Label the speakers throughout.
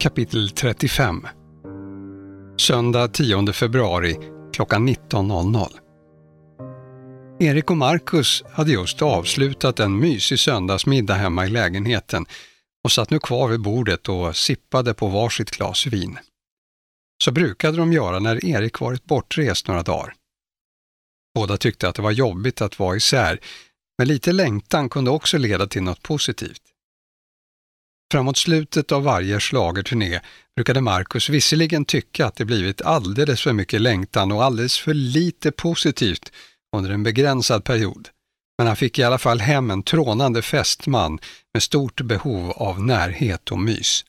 Speaker 1: Kapitel 35 Söndag 10 februari klockan 19.00 Erik och Marcus hade just avslutat en mysig söndagsmiddag hemma i lägenheten och satt nu kvar vid bordet och sippade på varsitt glas vin. Så brukade de göra när Erik varit bortrest några dagar. Båda tyckte att det var jobbigt att vara isär, men lite längtan kunde också leda till något positivt. Framåt slutet av varje slagerturné brukade Marcus visserligen tycka att det blivit alldeles för mycket längtan och alldeles för lite positivt under en begränsad period. Men han fick i alla fall hem en trånande fästman med stort behov av närhet och mys.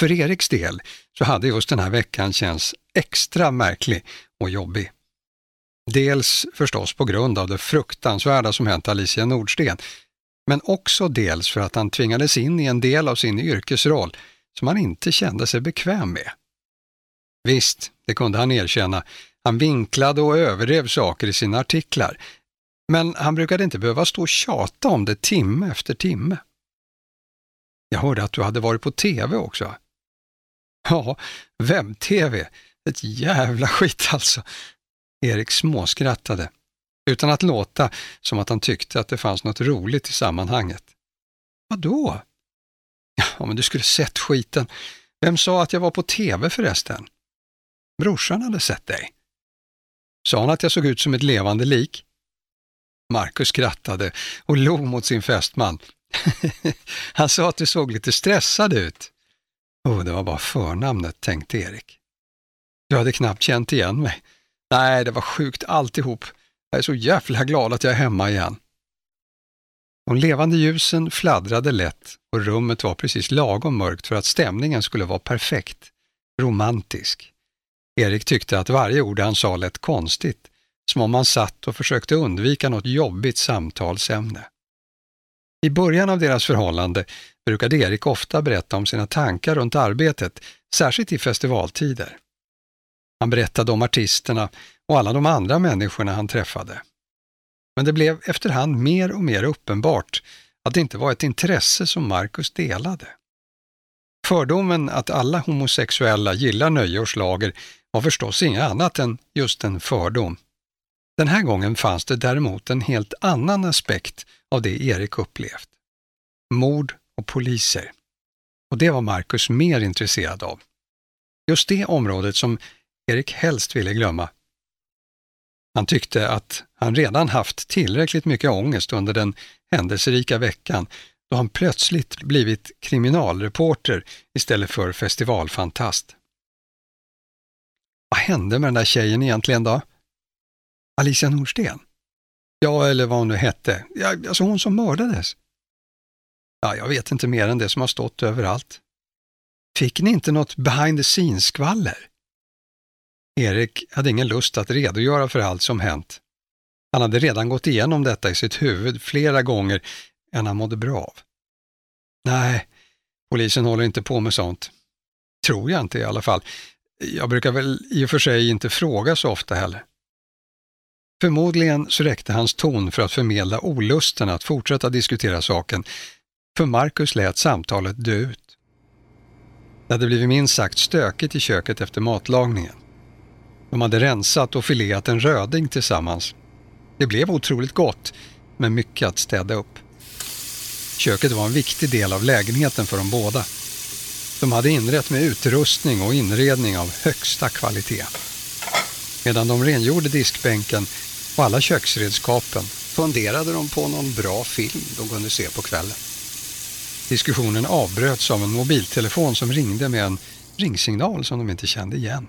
Speaker 1: För Eriks del så hade just den här veckan känts extra märklig och jobbig. Dels förstås på grund av det fruktansvärda som hänt Alicia Nordsten, men också dels för att han tvingades in i en del av sin yrkesroll som han inte kände sig bekväm med. Visst, det kunde han erkänna, han vinklade och överdrev saker i sina artiklar, men han brukade inte behöva stå och tjata om det timme efter timme. Jag hörde att du hade varit på TV också. Ja, webb-TV. Ett jävla skit alltså. Erik småskrattade, utan att låta som att han tyckte att det fanns något roligt i sammanhanget. Vadå? Ja, men du skulle sett skiten. Vem sa att jag var på TV förresten? Brorsan hade sett dig. Sa han att jag såg ut som ett levande lik? Marcus skrattade och log mot sin fästman. han sa att du såg lite stressad ut. Oh, det var bara förnamnet, tänkte Erik. Du hade knappt känt igen mig. Nej, det var sjukt alltihop. Jag är så jävla glad att jag är hemma igen. De levande ljusen fladdrade lätt och rummet var precis lagom mörkt för att stämningen skulle vara perfekt, romantisk. Erik tyckte att varje ord han sa lät konstigt, som om han satt och försökte undvika något jobbigt samtalsämne. I början av deras förhållande brukade Erik ofta berätta om sina tankar runt arbetet, särskilt i festivaltider. Han berättade om artisterna och alla de andra människorna han träffade. Men det blev efterhand mer och mer uppenbart att det inte var ett intresse som Marcus delade. Fördomen att alla homosexuella gillar nöje och slager var förstås inget annat än just en fördom. Den här gången fanns det däremot en helt annan aspekt av det Erik upplevt. Mord och poliser. Och det var Marcus mer intresserad av. Just det området som Erik helst ville glömma. Han tyckte att han redan haft tillräckligt mycket ångest under den händelserika veckan då han plötsligt blivit kriminalreporter istället för festivalfantast. Vad hände med den där tjejen egentligen då? Alicia Norsten? Ja, eller vad hon nu hette. Ja, alltså hon som mördades. Ja, jag vet inte mer än det som har stått överallt. Fick ni inte något behind the scenes-skvaller? Erik hade ingen lust att redogöra för allt som hänt. Han hade redan gått igenom detta i sitt huvud flera gånger än han mådde bra av. Nej, polisen håller inte på med sånt. Tror jag inte i alla fall. Jag brukar väl i och för sig inte fråga så ofta heller. Förmodligen så räckte hans ton för att förmedla olusten att fortsätta diskutera saken, för Marcus lät samtalet dö ut. Det hade blivit minst sagt stökigt i köket efter matlagningen. De hade rensat och fileat en röding tillsammans. Det blev otroligt gott, men mycket att städa upp. Köket var en viktig del av lägenheten för de båda. De hade inrett med utrustning och inredning av högsta kvalitet. Medan de rengjorde diskbänken och alla köksredskapen funderade de på någon bra film de kunde se på kvällen. Diskussionen avbröts av en mobiltelefon som ringde med en ringsignal som de inte kände igen.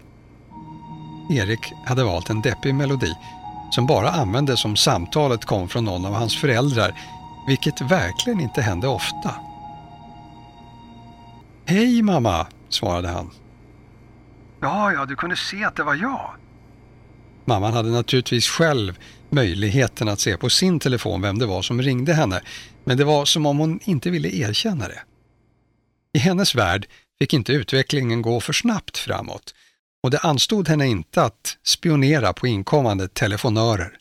Speaker 1: Erik hade valt en deppig melodi som bara användes om samtalet kom från någon av hans föräldrar, vilket verkligen inte hände ofta. Hej mamma, svarade han. Ja, ja, du kunde se att det var jag. Mamman hade naturligtvis själv möjligheten att se på sin telefon vem det var som ringde henne, men det var som om hon inte ville erkänna det. I hennes värld fick inte utvecklingen gå för snabbt framåt och det anstod henne inte att spionera på inkommande telefonörer.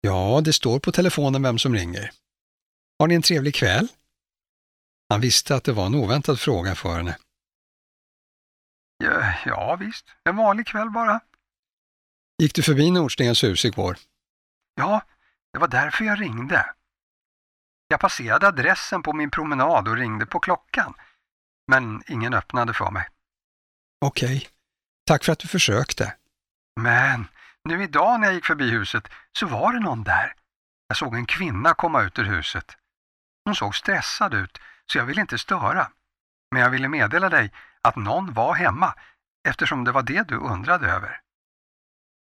Speaker 1: Ja, det står på telefonen vem som ringer. Har ni en trevlig kväll? Han visste att det var en oväntad fråga för henne. Ja, ja visst, en vanlig kväll bara. Gick du förbi Nordstens hus igår? Ja, det var därför jag ringde. Jag passerade adressen på min promenad och ringde på klockan, men ingen öppnade för mig. Okej, okay. tack för att du försökte. Men nu idag när jag gick förbi huset så var det någon där. Jag såg en kvinna komma ut ur huset. Hon såg stressad ut så jag ville inte störa. Men jag ville meddela dig att någon var hemma eftersom det var det du undrade över.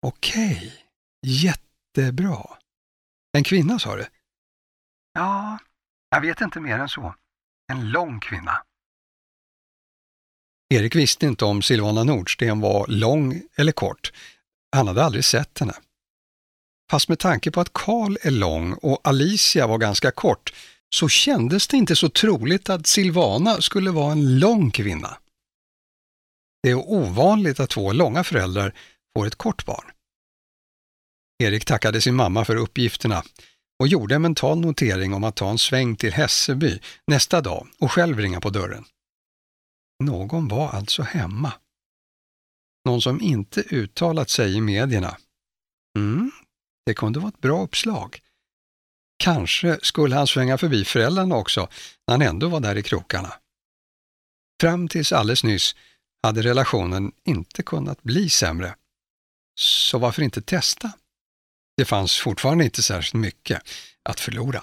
Speaker 1: Okej, jättebra. En kvinna sa du? Ja, jag vet inte mer än så. En lång kvinna. Erik visste inte om Silvana Nordsten var lång eller kort. Han hade aldrig sett henne. Fast med tanke på att Karl är lång och Alicia var ganska kort så kändes det inte så troligt att Silvana skulle vara en lång kvinna. Det är ovanligt att två långa föräldrar får ett kort barn. Erik tackade sin mamma för uppgifterna och gjorde en mental notering om att ta en sväng till Hässelby nästa dag och själv ringa på dörren. Någon var alltså hemma. Någon som inte uttalat sig i medierna. Mm, det kunde vara ett bra uppslag. Kanske skulle han svänga förbi föräldrarna också när han ändå var där i krokarna. Fram tills alldeles nyss hade relationen inte kunnat bli sämre. Så varför inte testa? Det fanns fortfarande inte särskilt mycket att förlora.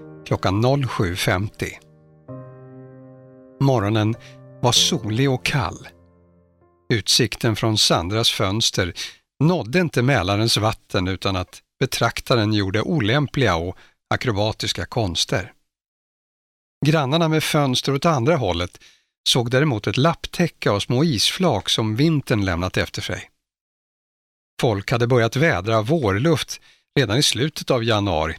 Speaker 1: klockan 07.50 Morgonen var solig och kall. Utsikten från Sandras fönster nådde inte Mälarens vatten utan att betraktaren gjorde olämpliga och akrobatiska konster. Grannarna med fönster åt andra hållet såg däremot ett lapptäcke av små isflak som vintern lämnat efter sig. Folk hade börjat vädra vårluft redan i slutet av januari,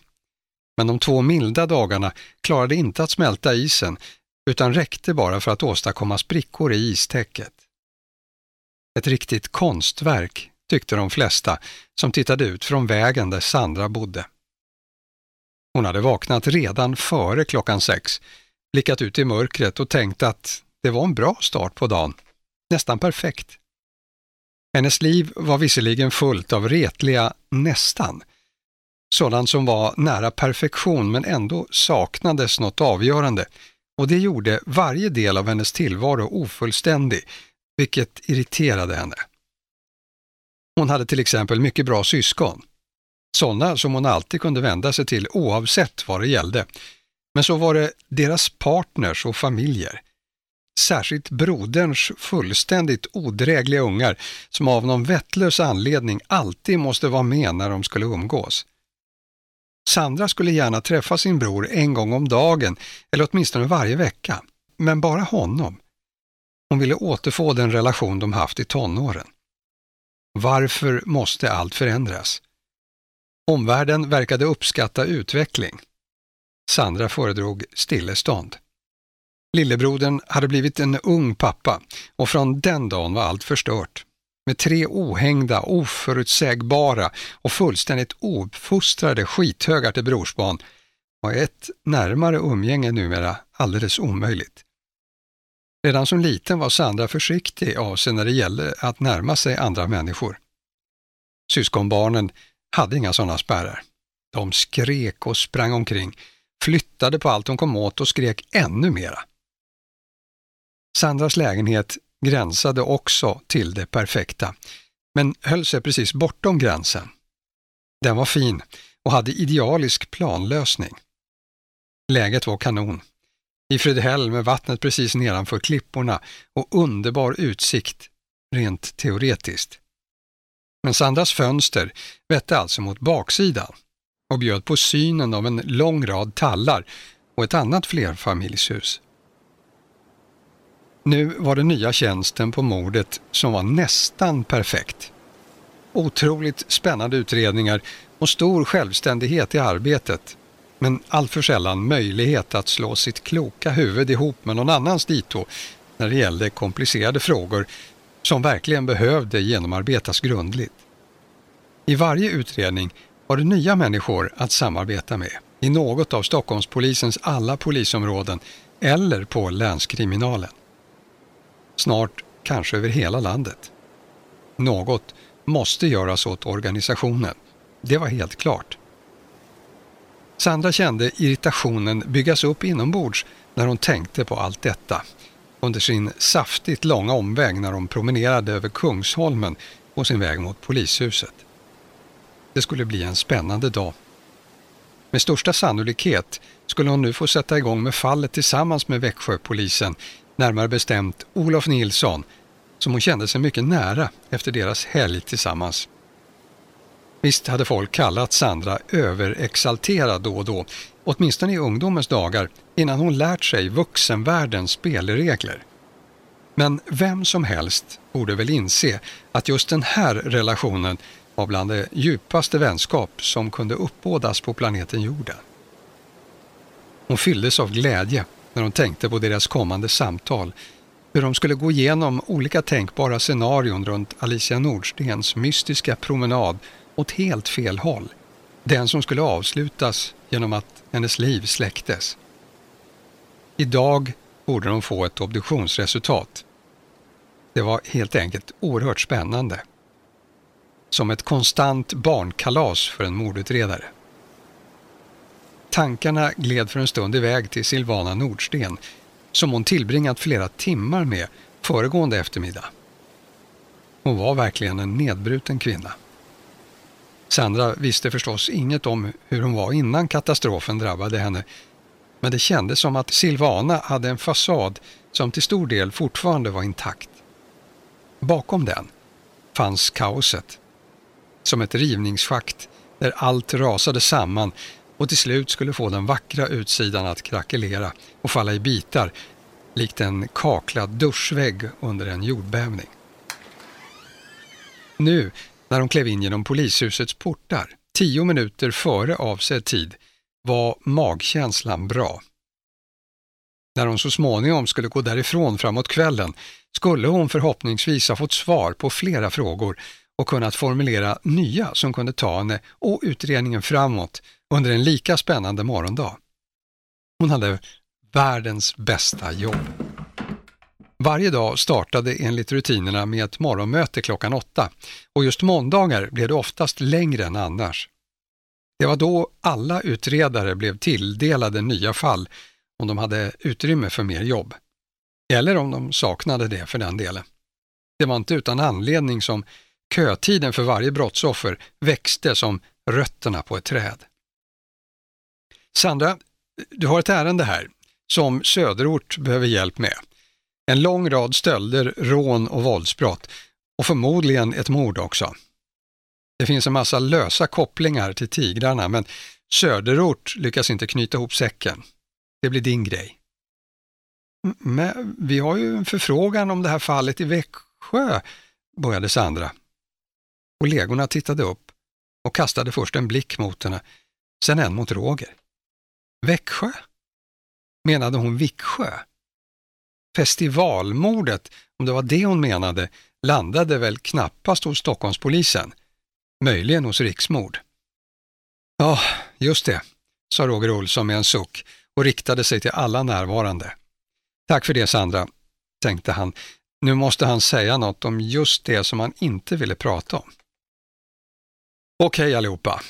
Speaker 1: men de två milda dagarna klarade inte att smälta isen utan räckte bara för att åstadkomma sprickor i istäcket. Ett riktigt konstverk, tyckte de flesta som tittade ut från vägen där Sandra bodde. Hon hade vaknat redan före klockan sex, blickat ut i mörkret och tänkt att det var en bra start på dagen. Nästan perfekt. Hennes liv var visserligen fullt av retliga nästan. Sådant som var nära perfektion men ändå saknades något avgörande och det gjorde varje del av hennes tillvaro ofullständig, vilket irriterade henne. Hon hade till exempel mycket bra syskon. Sådana som hon alltid kunde vända sig till oavsett vad det gällde. Men så var det deras partners och familjer. Särskilt broderns fullständigt odrägliga ungar som av någon vettlös anledning alltid måste vara med när de skulle umgås. Sandra skulle gärna träffa sin bror en gång om dagen eller åtminstone varje vecka, men bara honom. Hon ville återfå den relation de haft i tonåren. Varför måste allt förändras? Omvärlden verkade uppskatta utveckling. Sandra föredrog stillestånd. Lillebrodern hade blivit en ung pappa och från den dagen var allt förstört. Med tre ohängda, oförutsägbara och fullständigt ouppfostrade skithögar till brorsbarn var ett närmare umgänge numera alldeles omöjligt. Redan som liten var Sandra försiktig av sig när det gällde att närma sig andra människor. Syskonbarnen hade inga sådana spärrar. De skrek och sprang omkring, flyttade på allt de kom åt och skrek ännu mera. Sandras lägenhet gränsade också till det perfekta, men höll sig precis bortom gränsen. Den var fin och hade idealisk planlösning. Läget var kanon. I Fredhäll med vattnet precis nedanför klipporna och underbar utsikt, rent teoretiskt. Men Sandras fönster vette alltså mot baksidan och bjöd på synen av en lång rad tallar och ett annat flerfamiljshus. Nu var den nya tjänsten på mordet som var nästan perfekt. Otroligt spännande utredningar och stor självständighet i arbetet men alltför sällan möjlighet att slå sitt kloka huvud ihop med någon annans dito när det gällde komplicerade frågor som verkligen behövde genomarbetas grundligt. I varje utredning var det nya människor att samarbeta med i något av Stockholmspolisens alla polisområden eller på länskriminalen. Snart kanske över hela landet. Något måste göras åt organisationen. Det var helt klart. Sandra kände irritationen byggas upp inombords när hon tänkte på allt detta under sin saftigt långa omväg när hon promenerade över Kungsholmen på sin väg mot polishuset. Det skulle bli en spännande dag. Med största sannolikhet skulle hon nu få sätta igång med fallet tillsammans med Växjöpolisen, närmare bestämt Olof Nilsson, som hon kände sig mycket nära efter deras helg tillsammans. Visst hade folk kallat Sandra överexalterad då och då, åtminstone i ungdomens dagar, innan hon lärt sig vuxenvärldens spelregler. Men vem som helst borde väl inse att just den här relationen var bland det djupaste vänskap som kunde uppbådas på planeten jorden. Hon fylldes av glädje när de tänkte på deras kommande samtal, hur de skulle gå igenom olika tänkbara scenarion runt Alicia Nordstens mystiska promenad åt helt fel håll. Den som skulle avslutas genom att hennes liv släcktes. Idag borde de få ett obduktionsresultat. Det var helt enkelt oerhört spännande. Som ett konstant barnkalas för en mordutredare. Tankarna gled för en stund iväg till Silvana Nordsten som hon tillbringat flera timmar med föregående eftermiddag. Hon var verkligen en nedbruten kvinna. Sandra visste förstås inget om hur hon var innan katastrofen drabbade henne. Men det kändes som att Silvana hade en fasad som till stor del fortfarande var intakt. Bakom den fanns kaoset. Som ett rivningsschakt där allt rasade samman och till slut skulle få den vackra utsidan att krackelera och falla i bitar likt en kaklad duschvägg under en jordbävning. Nu när de klev in genom polishusets portar, tio minuter före avsedd tid, var magkänslan bra. När hon så småningom skulle gå därifrån framåt kvällen skulle hon förhoppningsvis ha fått svar på flera frågor och kunnat formulera nya som kunde ta henne och utredningen framåt under en lika spännande morgondag. Hon hade världens bästa jobb. Varje dag startade enligt rutinerna med ett morgonmöte klockan åtta och just måndagar blev det oftast längre än annars. Det var då alla utredare blev tilldelade nya fall om de hade utrymme för mer jobb. Eller om de saknade det för den delen. Det var inte utan anledning som kötiden för varje brottsoffer växte som rötterna på ett träd. Sandra, du har ett ärende här som Söderort behöver hjälp med. En lång rad stölder, rån och våldsbrott och förmodligen ett mord också. Det finns en massa lösa kopplingar till tigrarna men Söderort lyckas inte knyta ihop säcken. Det blir din grej. Men vi har ju en förfrågan om det här fallet i Växjö, började Sandra. Kollegorna tittade upp och kastade först en blick mot henne, sen en mot Roger. Växjö? Menade hon Viksjö? festivalmordet, om det var det hon menade, landade väl knappast hos Stockholmspolisen. Möjligen hos Riksmord. Ja, just det, sa Roger Olsson med en suck och riktade sig till alla närvarande. Tack för det Sandra, tänkte han. Nu måste han säga något om just det som han inte ville prata om. Okej allihopa,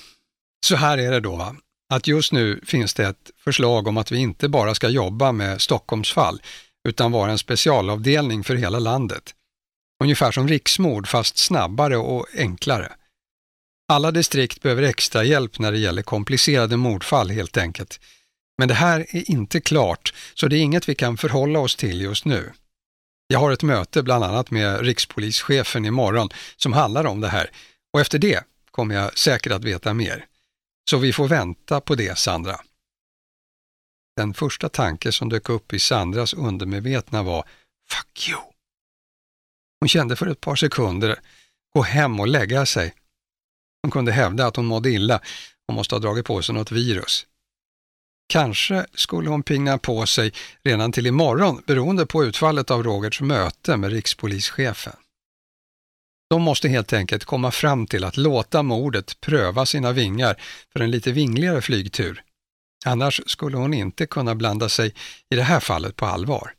Speaker 1: så här är det då va? Att just nu finns det ett förslag om att vi inte bara ska jobba med Stockholmsfall utan vara en specialavdelning för hela landet. Ungefär som riksmord fast snabbare och enklare. Alla distrikt behöver extra hjälp när det gäller komplicerade mordfall helt enkelt. Men det här är inte klart, så det är inget vi kan förhålla oss till just nu. Jag har ett möte bland annat med rikspolischefen imorgon som handlar om det här och efter det kommer jag säkert att veta mer. Så vi får vänta på det, Sandra. Den första tanke som dök upp i Sandras undermedvetna var ”fuck you”. Hon kände för ett par sekunder gå hem och lägga sig. Hon kunde hävda att hon mådde illa och måste ha dragit på sig något virus. Kanske skulle hon pingna på sig redan till imorgon beroende på utfallet av Rogerts möte med rikspolischefen. De måste helt enkelt komma fram till att låta mordet pröva sina vingar för en lite vingligare flygtur. Annars skulle hon inte kunna blanda sig i det här fallet på allvar.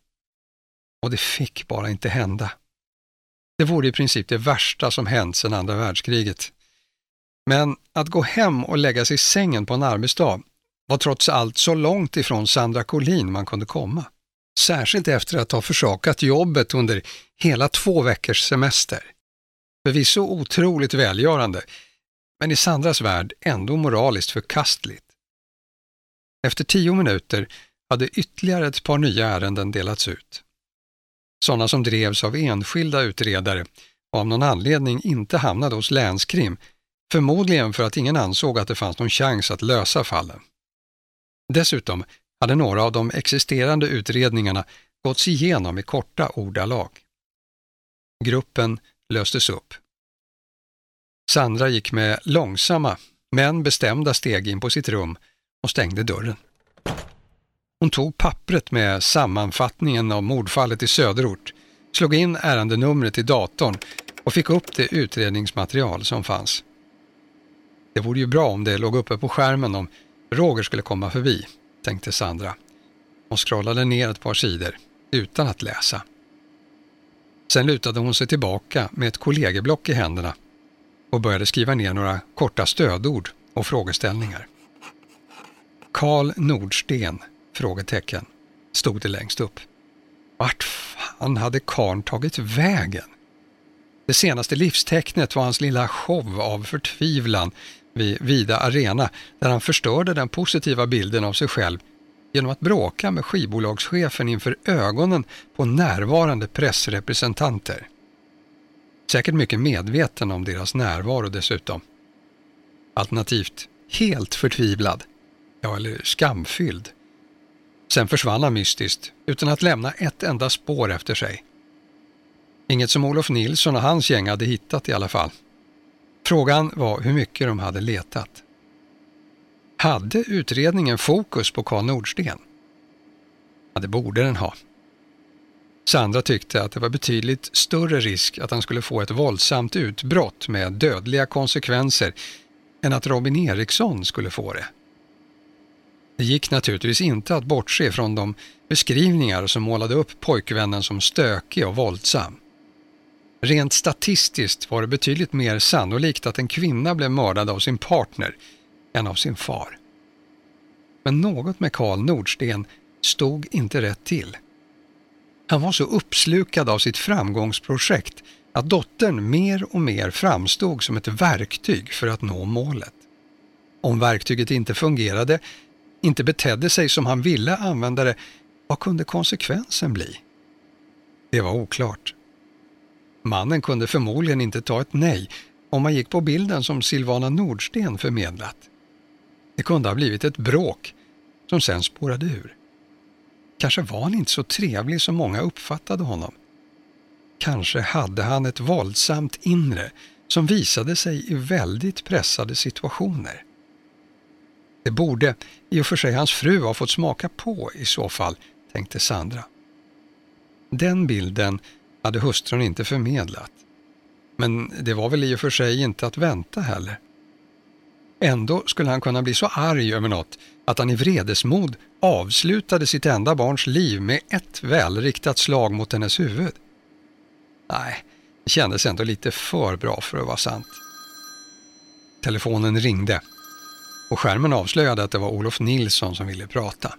Speaker 1: Och det fick bara inte hända. Det vore i princip det värsta som hänt sedan andra världskriget. Men att gå hem och lägga sig i sängen på en arbetsdag var trots allt så långt ifrån Sandra Collin man kunde komma. Särskilt efter att ha försakat jobbet under hela två veckors semester. Förvisso otroligt välgörande, men i Sandras värld ändå moraliskt förkastligt. Efter tio minuter hade ytterligare ett par nya ärenden delats ut. Sådana som drevs av enskilda utredare och av någon anledning inte hamnade hos länskrim, förmodligen för att ingen ansåg att det fanns någon chans att lösa fallen. Dessutom hade några av de existerande utredningarna gåtts igenom i korta ordalag. Gruppen löstes upp. Sandra gick med långsamma men bestämda steg in på sitt rum och stängde dörren. Hon tog pappret med sammanfattningen av mordfallet i söderort, slog in ärendenumret i datorn och fick upp det utredningsmaterial som fanns. Det vore ju bra om det låg uppe på skärmen om Roger skulle komma förbi, tänkte Sandra Hon scrollade ner ett par sidor utan att läsa. Sen lutade hon sig tillbaka med ett kollegieblock i händerna och började skriva ner några korta stödord och frågeställningar. Karl Nordsten? Frågetecken, stod det längst upp. Vart fan hade karn tagit vägen? Det senaste livstecknet var hans lilla show av förtvivlan vid Vida Arena där han förstörde den positiva bilden av sig själv genom att bråka med skivbolagschefen inför ögonen på närvarande pressrepresentanter. Säkert mycket medveten om deras närvaro dessutom. Alternativt helt förtvivlad, ja eller skamfylld. Sen försvann han mystiskt utan att lämna ett enda spår efter sig. Inget som Olof Nilsson och hans gäng hade hittat i alla fall. Frågan var hur mycket de hade letat. Hade utredningen fokus på Karl Nordsten? Ja, det borde den ha. Sandra tyckte att det var betydligt större risk att han skulle få ett våldsamt utbrott med dödliga konsekvenser än att Robin Eriksson skulle få det. Det gick naturligtvis inte att bortse från de beskrivningar som målade upp pojkvännen som stökig och våldsam. Rent statistiskt var det betydligt mer sannolikt att en kvinna blev mördad av sin partner än av sin far. Men något med Karl Nordsten stod inte rätt till. Han var så uppslukad av sitt framgångsprojekt att dottern mer och mer framstod som ett verktyg för att nå målet. Om verktyget inte fungerade, inte betedde sig som han ville använda det, vad kunde konsekvensen bli? Det var oklart. Mannen kunde förmodligen inte ta ett nej om man gick på bilden som Silvana Nordsten förmedlat. Det kunde ha blivit ett bråk som sen spårade ur. Kanske var han inte så trevlig som många uppfattade honom. Kanske hade han ett våldsamt inre som visade sig i väldigt pressade situationer. Det borde i och för sig hans fru ha fått smaka på i så fall, tänkte Sandra. Den bilden hade hustrun inte förmedlat. Men det var väl i och för sig inte att vänta heller. Ändå skulle han kunna bli så arg över något att han i vredesmod avslutade sitt enda barns liv med ett välriktat slag mot hennes huvud. Nej, det kändes ändå lite för bra för att vara sant. Telefonen ringde och skärmen avslöjade att det var Olof Nilsson som ville prata.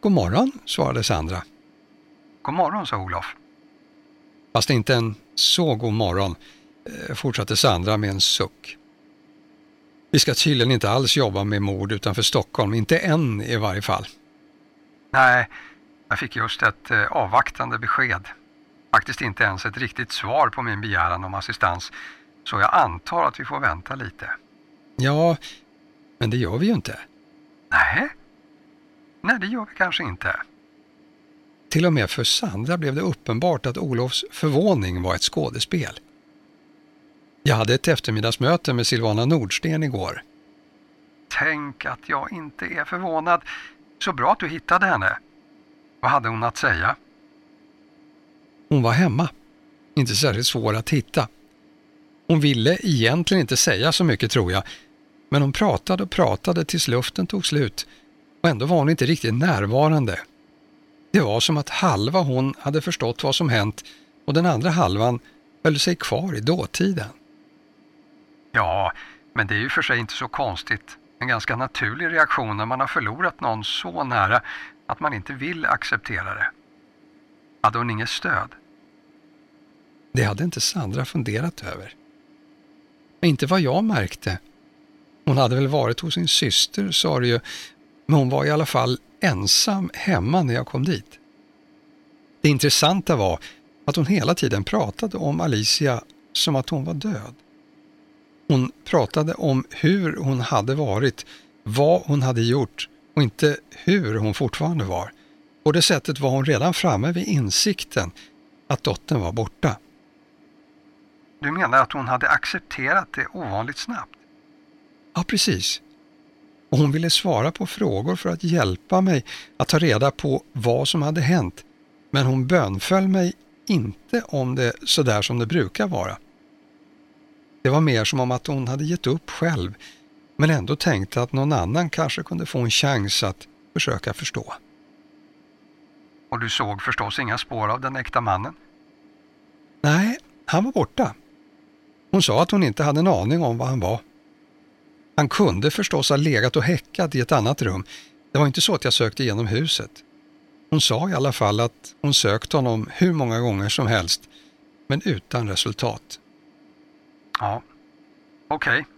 Speaker 1: God morgon, svarade Sandra. God morgon, sa Olof. Fast inte en så god morgon, eh, fortsatte Sandra med en suck. Vi ska tydligen inte alls jobba med mord utanför Stockholm, inte än i varje fall. Nej, jag fick just ett eh, avvaktande besked. Faktiskt inte ens ett riktigt svar på min begäran om assistans, så jag antar att vi får vänta lite. Ja, men det gör vi ju inte. Nej, nej det gör vi kanske inte. Till och med för Sandra blev det uppenbart att Olofs förvåning var ett skådespel. Jag hade ett eftermiddagsmöte med Silvana Nordsten igår. Tänk att jag inte är förvånad. Så bra att du hittade henne. Vad hade hon att säga? Hon var hemma. Inte särskilt svår att hitta. Hon ville egentligen inte säga så mycket tror jag, men hon pratade och pratade tills luften tog slut och ändå var hon inte riktigt närvarande. Det var som att halva hon hade förstått vad som hänt och den andra halvan höll sig kvar i dåtiden. Ja, men det är ju för sig inte så konstigt. En ganska naturlig reaktion när man har förlorat någon så nära att man inte vill acceptera det. Hade hon inget stöd? Det hade inte Sandra funderat över. Inte vad jag märkte. Hon hade väl varit hos sin syster, sa du ju, men hon var i alla fall ensam hemma när jag kom dit. Det intressanta var att hon hela tiden pratade om Alicia som att hon var död. Hon pratade om hur hon hade varit, vad hon hade gjort och inte hur hon fortfarande var. På det sättet var hon redan framme vid insikten att dottern var borta. Du menar att hon hade accepterat det ovanligt snabbt? Ja, precis. Och hon ville svara på frågor för att hjälpa mig att ta reda på vad som hade hänt. Men hon bönföll mig inte om det sådär som det brukar vara. Det var mer som om att hon hade gett upp själv men ändå tänkte att någon annan kanske kunde få en chans att försöka förstå. Och du såg förstås inga spår av den äkta mannen? Nej, han var borta. Hon sa att hon inte hade en aning om vad han var. Han kunde förstås ha legat och häckat i ett annat rum. Det var inte så att jag sökte igenom huset. Hon sa i alla fall att hon sökt honom hur många gånger som helst, men utan resultat. Ja, okej. Okay.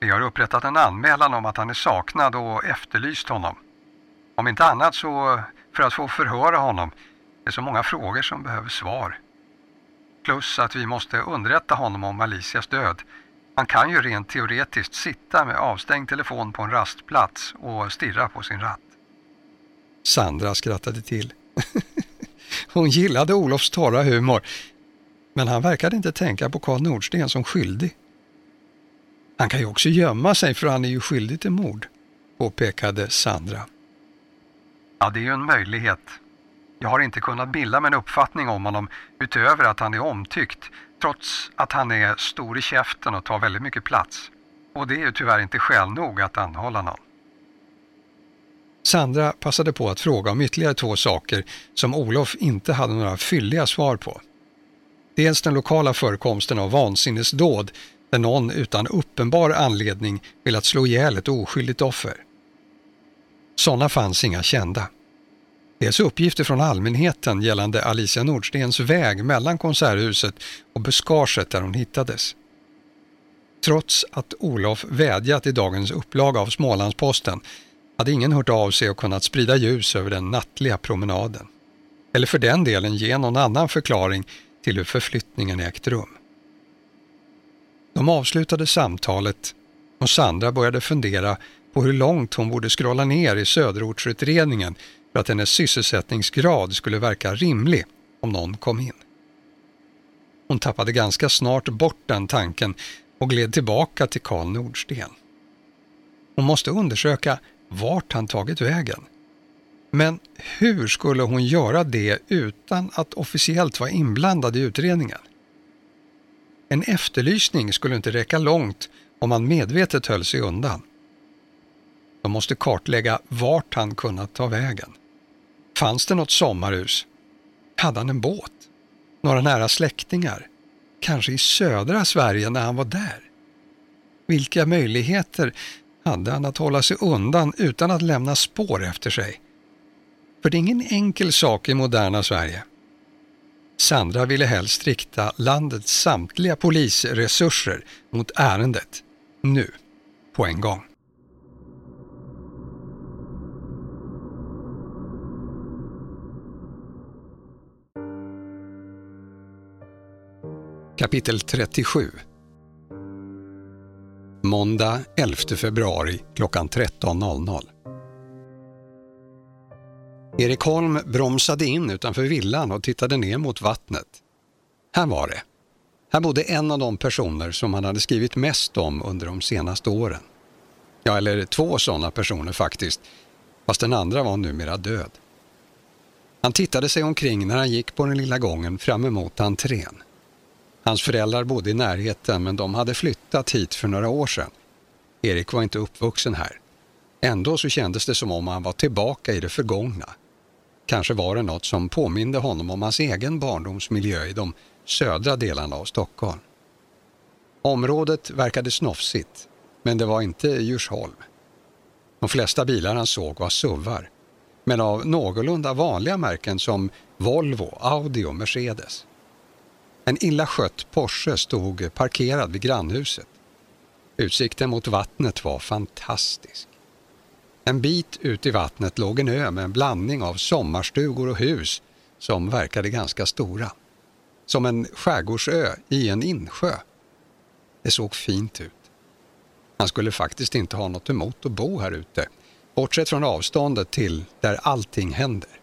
Speaker 1: Vi har upprättat en anmälan om att han är saknad och efterlyst honom. Om inte annat så för att få förhöra honom. Det är så många frågor som behöver svar. Plus att vi måste underrätta honom om Alicias död. Han kan ju rent teoretiskt sitta med avstängd telefon på en rastplats och stirra på sin ratt. Sandra skrattade till. Hon gillade Olofs torra humor men han verkade inte tänka på Karl Nordsten som skyldig. Han kan ju också gömma sig för han är ju skyldig till mord, påpekade Sandra. Ja, det är ju en möjlighet. Jag har inte kunnat bilda mig en uppfattning om honom utöver att han är omtyckt, trots att han är stor i käften och tar väldigt mycket plats. Och det är ju tyvärr inte skäl nog att anhålla någon. Sandra passade på att fråga om ytterligare två saker som Olof inte hade några fylliga svar på. Dels den lokala förekomsten av vansinnesdåd där någon utan uppenbar anledning velat slå ihjäl ett oskyldigt offer. Sådana fanns inga kända. Dels uppgifter från allmänheten gällande Alicia Nordstens väg mellan Konserthuset och buskaget där hon hittades. Trots att Olof vädjat i dagens upplaga av Smålandsposten hade ingen hört av sig och kunnat sprida ljus över den nattliga promenaden. Eller för den delen ge någon annan förklaring till hur förflyttningen ägt rum. De avslutade samtalet och Sandra började fundera på hur långt hon borde scrolla ner i söderortsutredningen för att hennes sysselsättningsgrad skulle verka rimlig om någon kom in. Hon tappade ganska snart bort den tanken och gled tillbaka till Karl Nordsten. Hon måste undersöka vart han tagit vägen. Men hur skulle hon göra det utan att officiellt vara inblandad i utredningen? En efterlysning skulle inte räcka långt om han medvetet höll sig undan. De måste kartlägga vart han kunnat ta vägen. Fanns det något sommarhus? Hade han en båt? Några nära släktingar? Kanske i södra Sverige när han var där? Vilka möjligheter hade han att hålla sig undan utan att lämna spår efter sig? För det är ingen enkel sak i moderna Sverige. Sandra ville helst rikta landets samtliga polisresurser mot ärendet, nu, på en gång. Kapitel 37 Måndag 11 februari klockan 13.00 Erik Holm bromsade in utanför villan och tittade ner mot vattnet. Här var det. Här bodde en av de personer som han hade skrivit mest om under de senaste åren. Ja, eller två sådana personer faktiskt, fast den andra var numera död. Han tittade sig omkring när han gick på den lilla gången fram emot entrén. Hans föräldrar bodde i närheten men de hade flyttat hit för några år sedan. Erik var inte uppvuxen här. Ändå så kändes det som om han var tillbaka i det förgångna. Kanske var det något som påminde honom om hans egen barndomsmiljö i de södra delarna av Stockholm. Området verkade snofsigt, men det var inte Djursholm. De flesta bilar han såg var suvar, men av någorlunda vanliga märken som Volvo, Audi och Mercedes. En illa skött Porsche stod parkerad vid grannhuset. Utsikten mot vattnet var fantastisk. En bit ut i vattnet låg en ö med en blandning av sommarstugor och hus som verkade ganska stora. Som en skärgårdsö i en insjö. Det såg fint ut. Han skulle faktiskt inte ha något emot att bo här ute, bortsett från avståndet till där allting händer.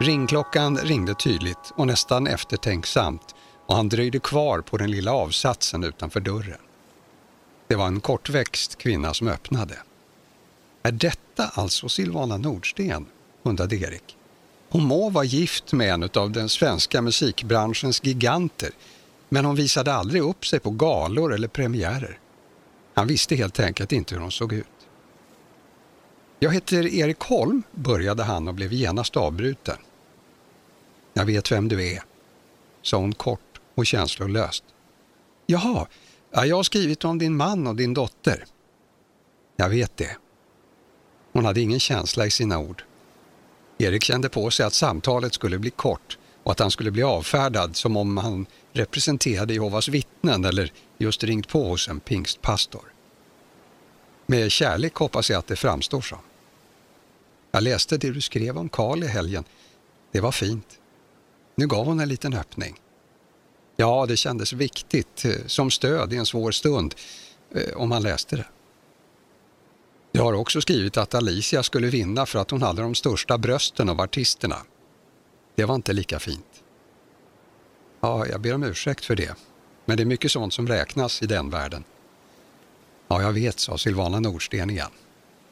Speaker 1: Ringklockan ringde tydligt och nästan eftertänksamt och han dröjde kvar på den lilla avsatsen utanför dörren. Det var en kortväxt kvinna som öppnade. Är detta alltså Silvana Nordsten? undrade Erik. Hon må vara gift med en av den svenska musikbranschens giganter men hon visade aldrig upp sig på galor eller premiärer. Han visste helt enkelt inte hur hon såg ut. Jag heter Erik Holm, började han och blev genast avbruten. Jag vet vem du är, sa hon kort och känslolöst. Jaha, jag har skrivit om din man och din dotter. Jag vet det. Hon hade ingen känsla i sina ord. Erik kände på sig att samtalet skulle bli kort och att han skulle bli avfärdad som om han representerade Jehovas vittnen eller just ringt på hos en pingstpastor. Med kärlek hoppas jag att det framstår som. Jag läste det du skrev om Karl i helgen. Det var fint. Nu gav hon en liten öppning. Ja, det kändes viktigt, eh, som stöd i en svår stund, eh, om man läste det. Jag har också skrivit att Alicia skulle vinna för att hon hade de största brösten av artisterna. Det var inte lika fint. Ja, jag ber om ursäkt för det. Men det är mycket sånt som räknas i den världen. Ja, jag vet, sa Silvana Nordsten igen.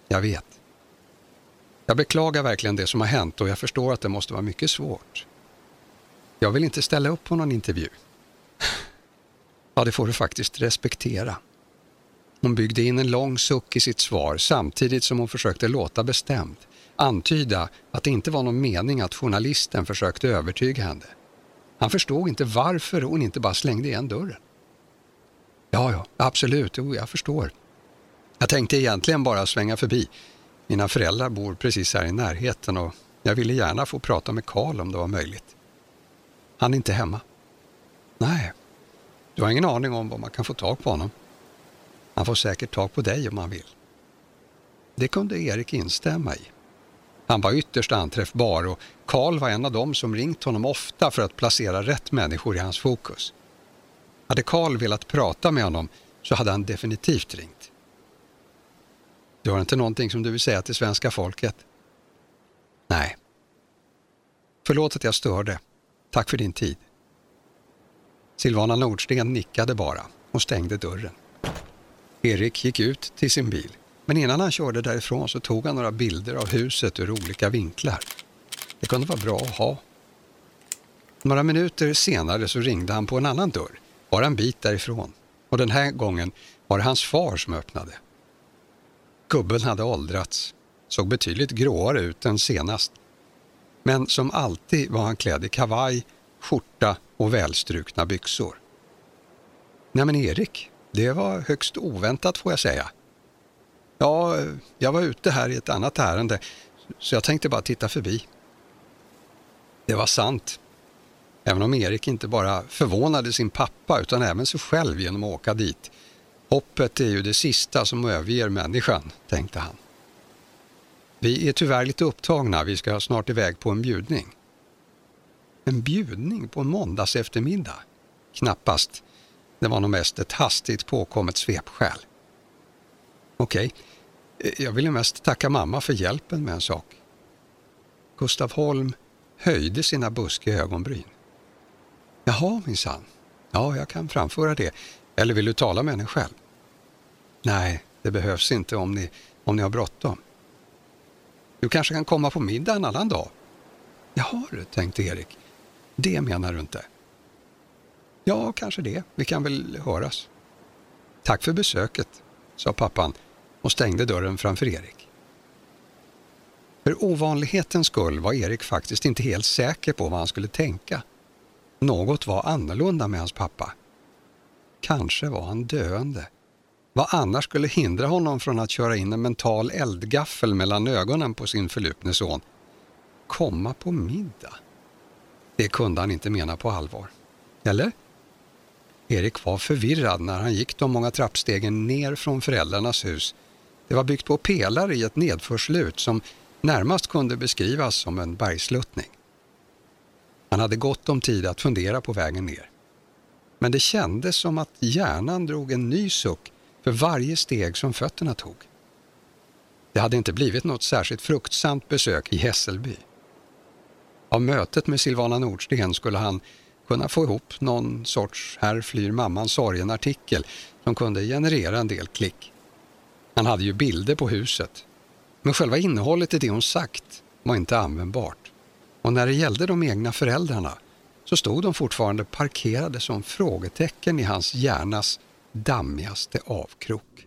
Speaker 1: Jag vet. Jag beklagar verkligen det som har hänt och jag förstår att det måste vara mycket svårt. Jag vill inte ställa upp på någon intervju. Ja, det får du faktiskt respektera. Hon byggde in en lång suck i sitt svar samtidigt som hon försökte låta bestämd. Antyda att det inte var någon mening att journalisten försökte övertyga henne. Han förstod inte varför hon inte bara slängde igen dörren. Ja, ja, absolut, jo, jag förstår. Jag tänkte egentligen bara svänga förbi. Mina föräldrar bor precis här i närheten och jag ville gärna få prata med Karl om det var möjligt. Han är inte hemma. Nej, du har ingen aning om var man kan få tag på honom. Han får säkert tag på dig om han vill. Det kunde Erik instämma i. Han var ytterst anträffbar och Karl var en av dem som ringt honom ofta för att placera rätt människor i hans fokus. Hade Karl velat prata med honom så hade han definitivt ringt. Du har inte någonting som du vill säga till svenska folket? Nej. Förlåt att jag störde. Tack för din tid. Silvana Nordsten nickade bara och stängde dörren. Erik gick ut till sin bil Men innan han körde därifrån så tog han några bilder av huset ur olika vinklar. Det kunde vara bra att ha. Några minuter senare så ringde han på en annan dörr, bara en bit därifrån. Och den här gången var det hans far som öppnade. Gubben hade åldrats, såg betydligt gråare ut än senast. Men som alltid var han klädd i kavaj, skjorta och välstrukna byxor. Nej men Erik, det var högst oväntat får jag säga. Ja, jag var ute här i ett annat ärende så jag tänkte bara titta förbi. Det var sant. Även om Erik inte bara förvånade sin pappa utan även sig själv genom att åka dit. Hoppet är ju det sista som överger människan, tänkte han. Vi är tyvärr lite upptagna, vi ska snart iväg på en bjudning. En bjudning på en måndags eftermiddag? Knappast. Det var nog mest ett hastigt påkommet svepskäl. Okej, eh, jag ville mest tacka mamma för hjälpen med en sak. Gustav Holm höjde sina buskiga ögonbryn. Jaha, minsann. Ja, jag kan framföra det. Eller vill du tala med henne själv? Nej, det behövs inte om ni, om ni har bråttom. Du kanske kan komma på middag en annan dag? Jaha du, tänkte Erik. Det menar du inte? Ja, kanske det. Vi kan väl höras. Tack för besöket, sa pappan och stängde dörren framför Erik. För ovanlighetens skull var Erik faktiskt inte helt säker på vad han skulle tänka. Något var annorlunda med hans pappa. Kanske var han döende. Vad annars skulle hindra honom från att köra in en mental eldgaffel mellan ögonen på sin förlupne son? Komma på middag? Det kunde han inte mena på allvar. Eller? Erik var förvirrad när han gick de många trappstegen ner från föräldrarnas hus. Det var byggt på pelare i ett nedförslut som närmast kunde beskrivas som en bergsluttning. Han hade gott om tid att fundera på vägen ner. Men det kändes som att hjärnan drog en ny suck för varje steg som fötterna tog. Det hade inte blivit något särskilt fruktsamt besök i Hässelby. Av mötet med Silvana Nordsten skulle han kunna få ihop någon sorts Här flyr mamman sorgen-artikel som kunde generera en del klick. Han hade ju bilder på huset, men själva innehållet i det hon sagt var inte användbart. Och när det gällde de egna föräldrarna så stod de fortfarande parkerade som frågetecken i hans hjärnas dammigaste avkrok.